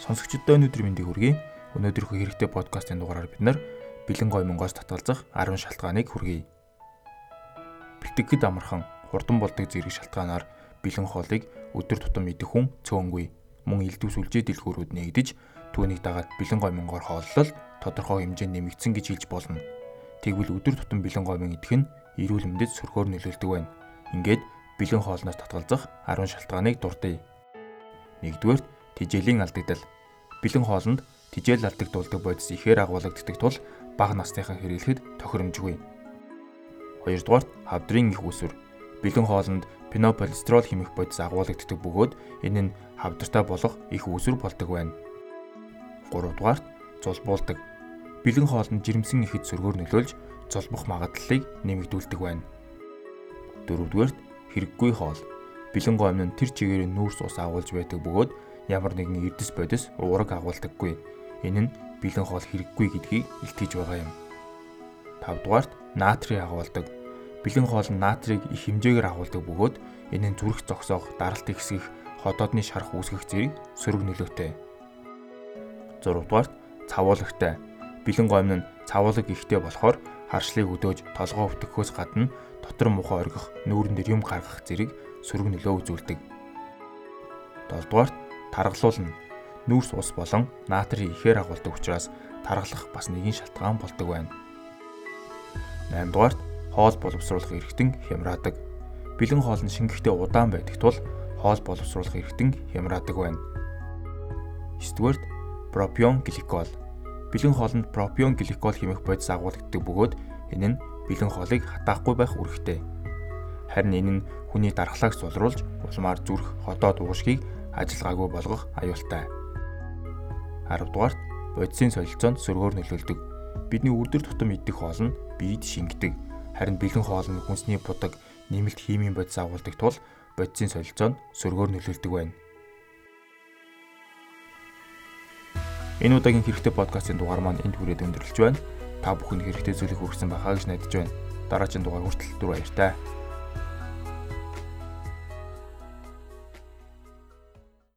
Сонсогчдод өнөөдөр мэндийг хүргэе. Өнөөдрийнхөө хэрэгтэй подкастын дугаараар бид нар бэлэн гой монгоос татгалзах 10 шалтгааныг хүргэе. Бэлтгэхэд амархан хурдан болдог зэрэг шалтгаанаар бэлэн хоолыг өдөр тутам идэх хүн цөөнгүй. Мөн элдвс үлжээ дэлгүүрүүд нэгдэж түүнийг дагаад бэлэн гой монгоор хооллол тодорхой хэмжээнд нэмэгдсэн гэж хэлж болно. Тэгвэл өдөр тутам бэлэн гоймон идэх нь эрүүл мэндэд сөргөөр нөлөөлдөг байна. Ингээд бэлэн хоолноос татгалзах 10 шалтгааныг дурдъя. Нэгдүгээр тижээлийн алдагдал. Бэлэн хоолнд тижээл алдагдуулдаг бодис ихээр агуулгаддаг тул бага насныхан хэрэглэхэд тохиромжгүй. Хоёрдугаар хавдрын их үсвэр. Бэлэн хоолнд пенополистерол хэмэх бодис агуулгаддаг бөгөөд энэ нь хавдартай болох их үсвэр болдог байна. Гуравдугаар зулбуулдаг. Бэлэн хоолнд жирэмсэн ихэд сөргөөр нөлөөлж золбох магадлалыг нэмэгдүүлдэг байна. Дөрөвдүгээр хэрэггүй хоол. Бэлэн гомн нь тэр чигээрээ нүүрс ус агуулж байдаг бөгөөд ямар нэгэн эрдэс бодис уураг агуулдаггүй. Энэ нь бэлэн хоол хэрэггүй гэдгийг илтгэж байгаа юм. 5 дугаарт натрий агуулдаг. Бэлэн хоол нь натрийг их хэмжээгээр агуулдаг бөгөөд энэ нь зүрх зогсоох, даралт ихсгэх, ходоодны шарах үүсгэх зэрэг сөрөг нөлөөтэй. 6 дугаарт цавуулагтай. Бэлэн гомн нь цавуулаг ихтэй болохоор харшлыг өдөөж толгоо өвтгөхөөс гадна дотор мухаа оргих, нүүрэн дээр юм гаргах зэрэг сөрөг нөлөө үзүүлдэг. 7 дугаарт таргалуулна. Нүүрс ус болон натрий ихээр агуулдаг учраас таргалах бас нэгэн шалтгаан болдог байна. 8 дугаарт хоол боловсруулах эргэтэн хямраадаг. Бэлэн хоол нь шингэхдээ удаан байдаг тул хоол боловсруулах эргэтэн хямраадаг байна. 9 дугаарт пропион гликол. Бэлэн хоолнд пропион гликол хэмээх бодис агуулдаг бөгөөд энэ нь бэлэн хоолыг хатаахгүй байх үүрэгтэй. Харин энэ нь хүний дархлааг сулруулж улмаар зүрх, ходоод уушгийг ажиллагаагүй болгох аюултай. 10 дугаарт бодисын солилцоонд сөргөөр нөлөөлдөг. Бидний үрдэр тутам идэх хоол нь биед шингэдэг. Харин бэлэн хоол нь хүнсний будаг, нэмэлт химийн бодис агуулдаг тул бодисын солилцоонд сөргөөр нөлөөлдөг байна. Энэ удаагийн хэрэгтэй подкастын дугаар маань энд хүрээд өндөрлөж байна. Та бүхэнд хэрэгтэй зүйлийг хүргэсэн байхаа гэж найдаж байна. Дараагийн дугаар хүртэл түр баяртай.